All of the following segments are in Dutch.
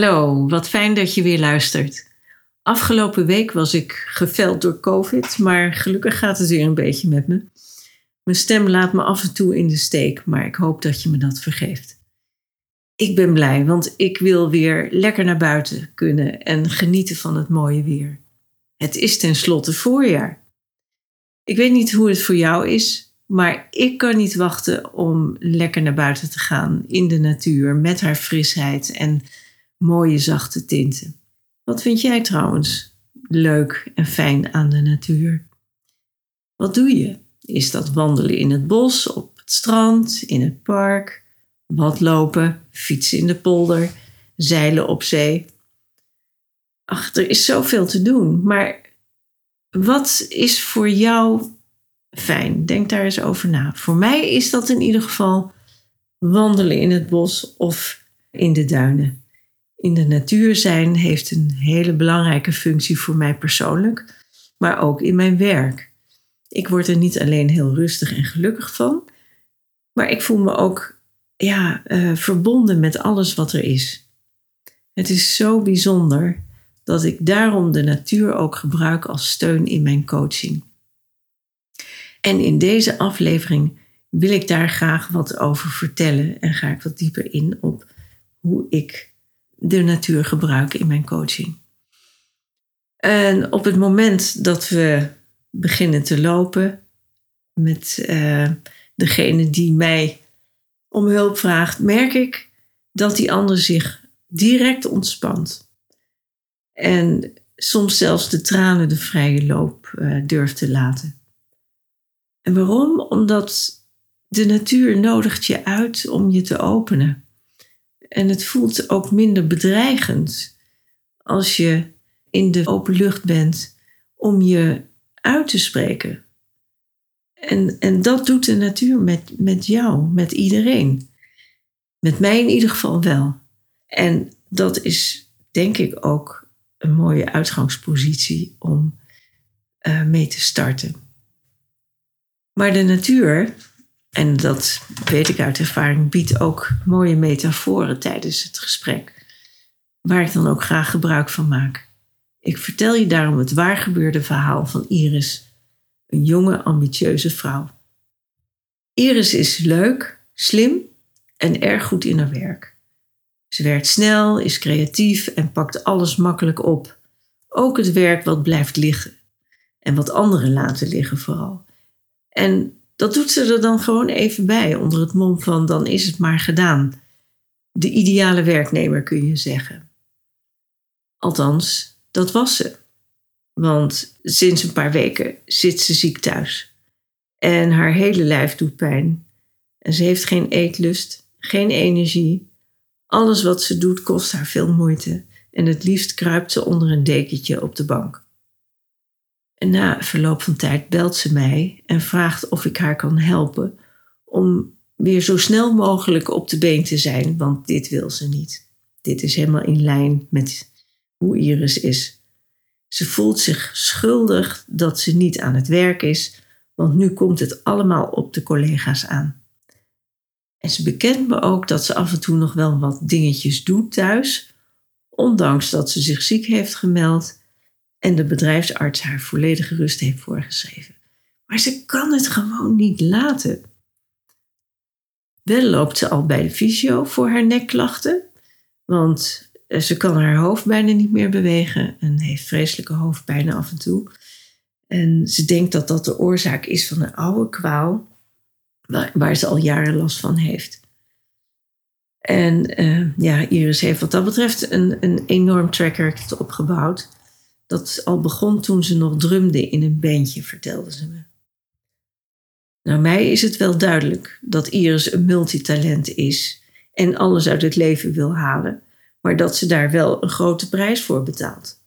Hallo, wat fijn dat je weer luistert. Afgelopen week was ik geveld door COVID, maar gelukkig gaat het weer een beetje met me. Mijn stem laat me af en toe in de steek, maar ik hoop dat je me dat vergeeft. Ik ben blij, want ik wil weer lekker naar buiten kunnen en genieten van het mooie weer. Het is tenslotte voorjaar. Ik weet niet hoe het voor jou is, maar ik kan niet wachten om lekker naar buiten te gaan in de natuur met haar frisheid en mooie zachte tinten. Wat vind jij trouwens leuk en fijn aan de natuur? Wat doe je? Is dat wandelen in het bos, op het strand, in het park, lopen, fietsen in de polder, zeilen op zee? Ach, er is zoveel te doen, maar wat is voor jou fijn? Denk daar eens over na. Voor mij is dat in ieder geval wandelen in het bos of in de duinen in de natuur zijn heeft een hele belangrijke functie voor mij persoonlijk, maar ook in mijn werk. Ik word er niet alleen heel rustig en gelukkig van, maar ik voel me ook ja, uh, verbonden met alles wat er is. Het is zo bijzonder dat ik daarom de natuur ook gebruik als steun in mijn coaching. En in deze aflevering wil ik daar graag wat over vertellen en ga ik wat dieper in op hoe ik de natuur gebruiken in mijn coaching. En op het moment dat we beginnen te lopen met uh, degene die mij om hulp vraagt, merk ik dat die ander zich direct ontspant. En soms zelfs de tranen de vrije loop uh, durft te laten. En waarom? Omdat de natuur nodigt je uit om je te openen. En het voelt ook minder bedreigend als je in de open lucht bent om je uit te spreken. En, en dat doet de natuur met, met jou, met iedereen. Met mij in ieder geval wel. En dat is denk ik ook een mooie uitgangspositie om uh, mee te starten. Maar de natuur en dat weet ik uit ervaring, biedt ook mooie metaforen tijdens het gesprek, waar ik dan ook graag gebruik van maak. Ik vertel je daarom het waargebeurde verhaal van Iris, een jonge, ambitieuze vrouw. Iris is leuk, slim en erg goed in haar werk. Ze werkt snel, is creatief en pakt alles makkelijk op. Ook het werk wat blijft liggen en wat anderen laten liggen vooral. En dat doet ze er dan gewoon even bij, onder het mom van dan is het maar gedaan. De ideale werknemer kun je zeggen. Althans, dat was ze. Want sinds een paar weken zit ze ziek thuis. En haar hele lijf doet pijn. En ze heeft geen eetlust, geen energie. Alles wat ze doet kost haar veel moeite. En het liefst kruipt ze onder een dekentje op de bank. Na verloop van tijd belt ze mij en vraagt of ik haar kan helpen om weer zo snel mogelijk op de been te zijn, want dit wil ze niet. Dit is helemaal in lijn met hoe Iris is. Ze voelt zich schuldig dat ze niet aan het werk is, want nu komt het allemaal op de collega's aan. En ze bekent me ook dat ze af en toe nog wel wat dingetjes doet thuis, ondanks dat ze zich ziek heeft gemeld en de bedrijfsarts haar volledige rust heeft voorgeschreven. Maar ze kan het gewoon niet laten. Wel loopt ze al bij de fysio voor haar nekklachten, want eh, ze kan haar hoofd bijna niet meer bewegen en heeft vreselijke hoofdpijn af en toe. En ze denkt dat dat de oorzaak is van een oude kwaal waar, ze al jaren last van heeft. En uh, ja, Iris heeft wat dat betreft een, een enorm track record opgebouwd dat al begon toen ze nog drumde in een bandje, vertelde ze me. Nou, mij is het wel duidelijk dat Iris een multitalent is en alles uit het leven wil halen, maar dat ze daar wel een grote prijs voor betaalt.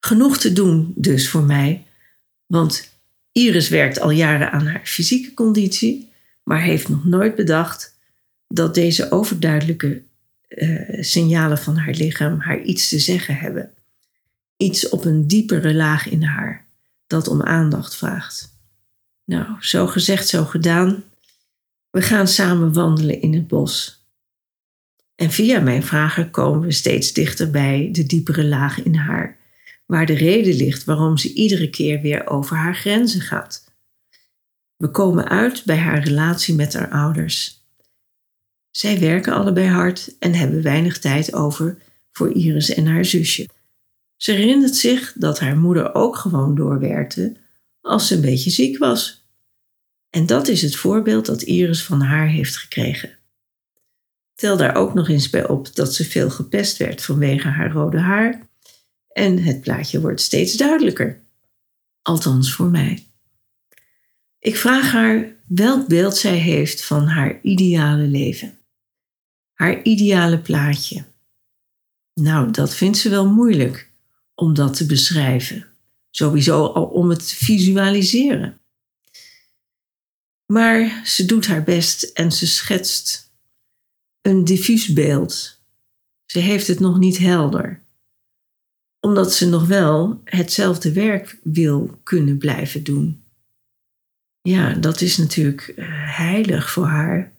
Genoeg te doen dus voor mij, want Iris werkt al jaren aan haar fysieke conditie, maar heeft nog nooit bedacht dat deze overduidelijke uh, signalen van haar lichaam haar iets te zeggen hebben. Iets op een diepere laag in haar dat om aandacht vraagt. Nou, zo gezegd, zo gedaan. We gaan samen wandelen in het bos. En via mijn vragen komen we steeds dichter bij de diepere laag in haar, waar de reden ligt waarom ze iedere keer weer over haar grenzen gaat. We komen uit bij haar relatie met haar ouders. Zij werken allebei hard en hebben weinig tijd over voor Iris en haar zusje. Ze herinnert zich dat haar moeder ook gewoon doorwerkte als ze een beetje ziek was. En dat is het voorbeeld dat Iris van haar heeft gekregen. Tel daar ook nog eens bij op dat ze veel gepest werd vanwege haar rode haar. En het plaatje wordt steeds duidelijker. Althans voor mij. Ik vraag haar welk beeld zij heeft van haar ideale leven. Haar ideale plaatje. Nou, dat vindt ze wel moeilijk om dat te beschrijven. Sowieso al om het te visualiseren. Maar ze doet haar best en ze schetst een diffuus beeld. Ze heeft het nog niet helder, omdat ze nog wel hetzelfde werk wil kunnen blijven doen. Ja, dat is natuurlijk eh, heilig voor haar.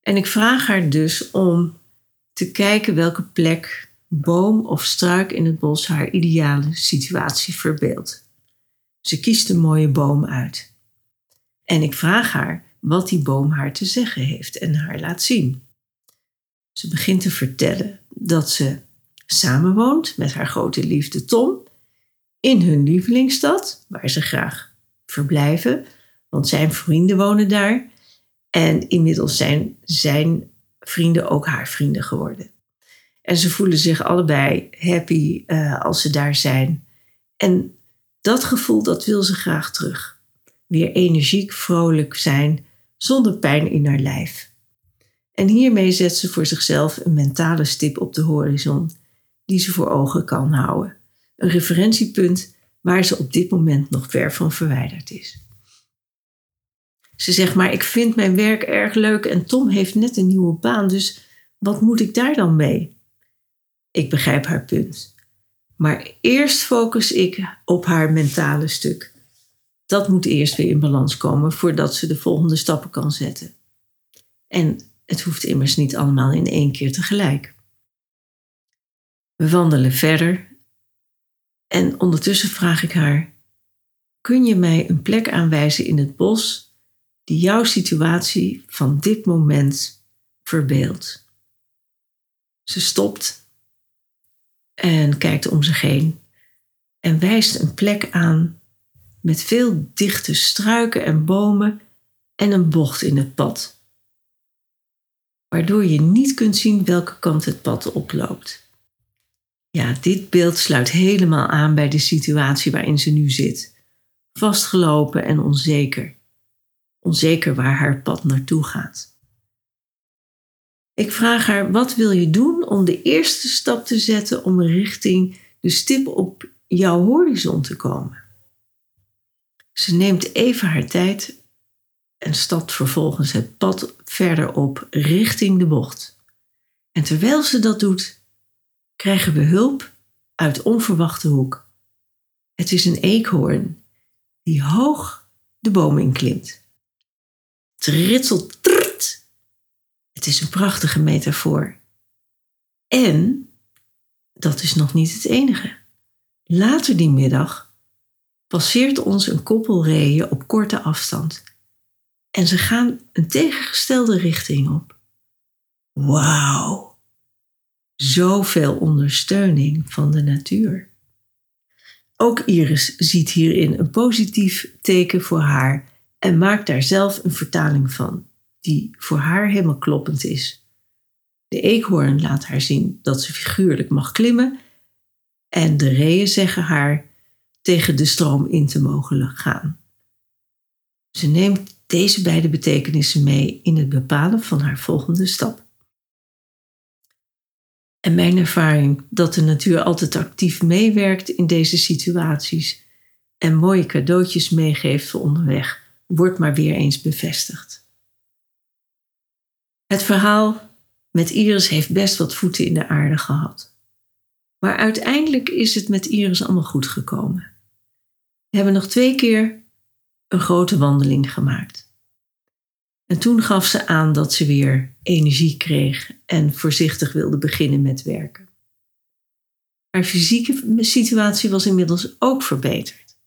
En ik vraag haar dus om te kijken welke plek, boom of struik in het bos haar ideale situatie verbeeldt. Ze kiest een mooie boom uit. En ik vraag haar wat die boom haar te zeggen heeft en haar laat zien. Ze begint te vertellen dat ze samenwoont met haar grote liefde Tom in hun lievelingsstad, waar ze graag verblijven, want zijn vrienden wonen daar. En inmiddels zijn zijn vrienden ook haar vrienden geworden. En ze voelen zich allebei happy uh, als ze daar zijn. En dat gevoel, dat wil ze graag terug weer energiek, vrolijk zijn, zonder pijn in haar lijf. En hiermee zet ze voor zichzelf een mentale stip op de horizon, die ze voor ogen kan houden. Een referentiepunt waar ze op dit moment nog ver van verwijderd is. Ze zegt maar, ik vind mijn werk erg leuk en Tom heeft net een nieuwe baan, dus wat moet ik daar dan mee? Ik begrijp haar punt. Maar eerst focus ik op haar mentale stuk dat moet eerst weer in balans komen voordat ze de volgende stappen kan zetten. En het hoeft immers niet allemaal in één keer tegelijk. We wandelen verder en ondertussen vraag ik haar: Kun je mij een plek aanwijzen in het bos die jouw situatie van dit moment verbeeldt? Ze stopt en kijkt om zich heen en wijst een plek aan met veel dichte struiken en bomen en een bocht in het pad, waardoor je niet kunt zien welke kant het pad oploopt. Ja, dit beeld sluit helemaal aan bij de situatie waarin ze nu zit. Vastgelopen en onzeker. Onzeker waar haar pad naartoe gaat. Ik vraag haar: wat wil je doen om de eerste stap te zetten om richting de stip op jouw horizon te komen? Ze neemt even haar tijd en stapt vervolgens het pad verder op richting de bocht. En terwijl ze dat doet, krijgen we hulp uit onverwachte hoek. Het is een eekhoorn die hoog de boom inklimt. Het ritselt. Het is een prachtige metafoor. En dat is nog niet het enige. Later die middag passeert ons een koppel reeën op korte afstand. En ze gaan een tegengestelde richting op. Wauw! Zoveel ondersteuning van de natuur. Ook Iris ziet hierin een positief teken voor haar en maakt daar zelf een vertaling van, die voor haar helemaal kloppend is. De eekhoorn laat haar zien dat ze figuurlijk mag klimmen en de reeën zeggen haar tegen de stroom in te mogen gaan. Ze neemt deze beide betekenissen mee in het bepalen van haar volgende stap. En mijn ervaring dat de natuur altijd actief meewerkt in deze situaties en mooie cadeautjes meegeeft voor onderweg, wordt maar weer eens bevestigd. Het verhaal met Iris heeft best wat voeten in de aarde gehad. Maar uiteindelijk is het met Iris allemaal goed gekomen. We hebben nog twee keer een grote wandeling gemaakt. En toen gaf ze aan dat ze weer energie kreeg en voorzichtig wilde beginnen met werken. Haar fysieke situatie was inmiddels ook verbeterd.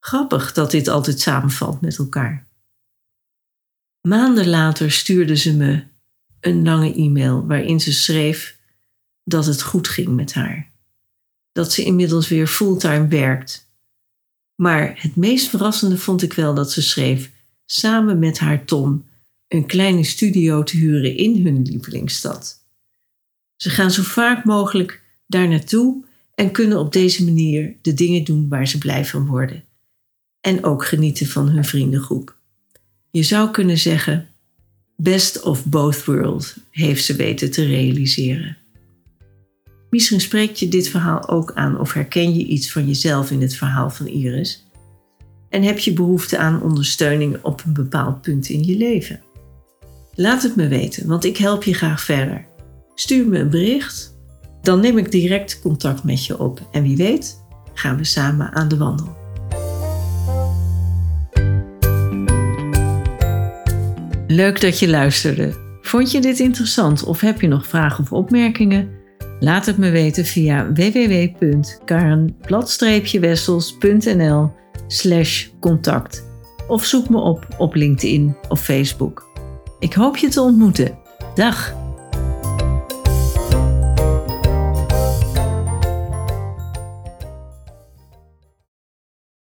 Grappig dat dit altijd samenvalt met elkaar. Maanden later stuurde ze me een lange e-mail waarin ze schreef dat het goed ging met haar. Dat ze inmiddels weer fulltime werkt. Maar het meest verrassende vond ik wel dat ze schreef samen met haar Tom een kleine studio te huren in hun lievelingsstad. Ze gaan zo vaak mogelijk daar naartoe en kunnen op deze manier de dingen doen waar ze blij van worden. En ook genieten van hun vriendengroep. Je zou kunnen zeggen: best of both worlds heeft ze weten te realiseren. Misschien spreekt je dit verhaal ook aan of herken je iets van jezelf in het verhaal van Iris? En heb je behoefte aan ondersteuning op een bepaald punt in je leven? Laat het me weten, want ik help je graag verder. Stuur me een bericht, dan neem ik direct contact met je op en wie weet gaan we samen aan de wandel. Leuk dat je luisterde. Vond je dit interessant of heb je nog vragen of opmerkingen? Laat het me weten via www.karenblad-wessels.nl contact of zoek me op op LinkedIn of Facebook. Ik hoop je te ontmoeten. Dag!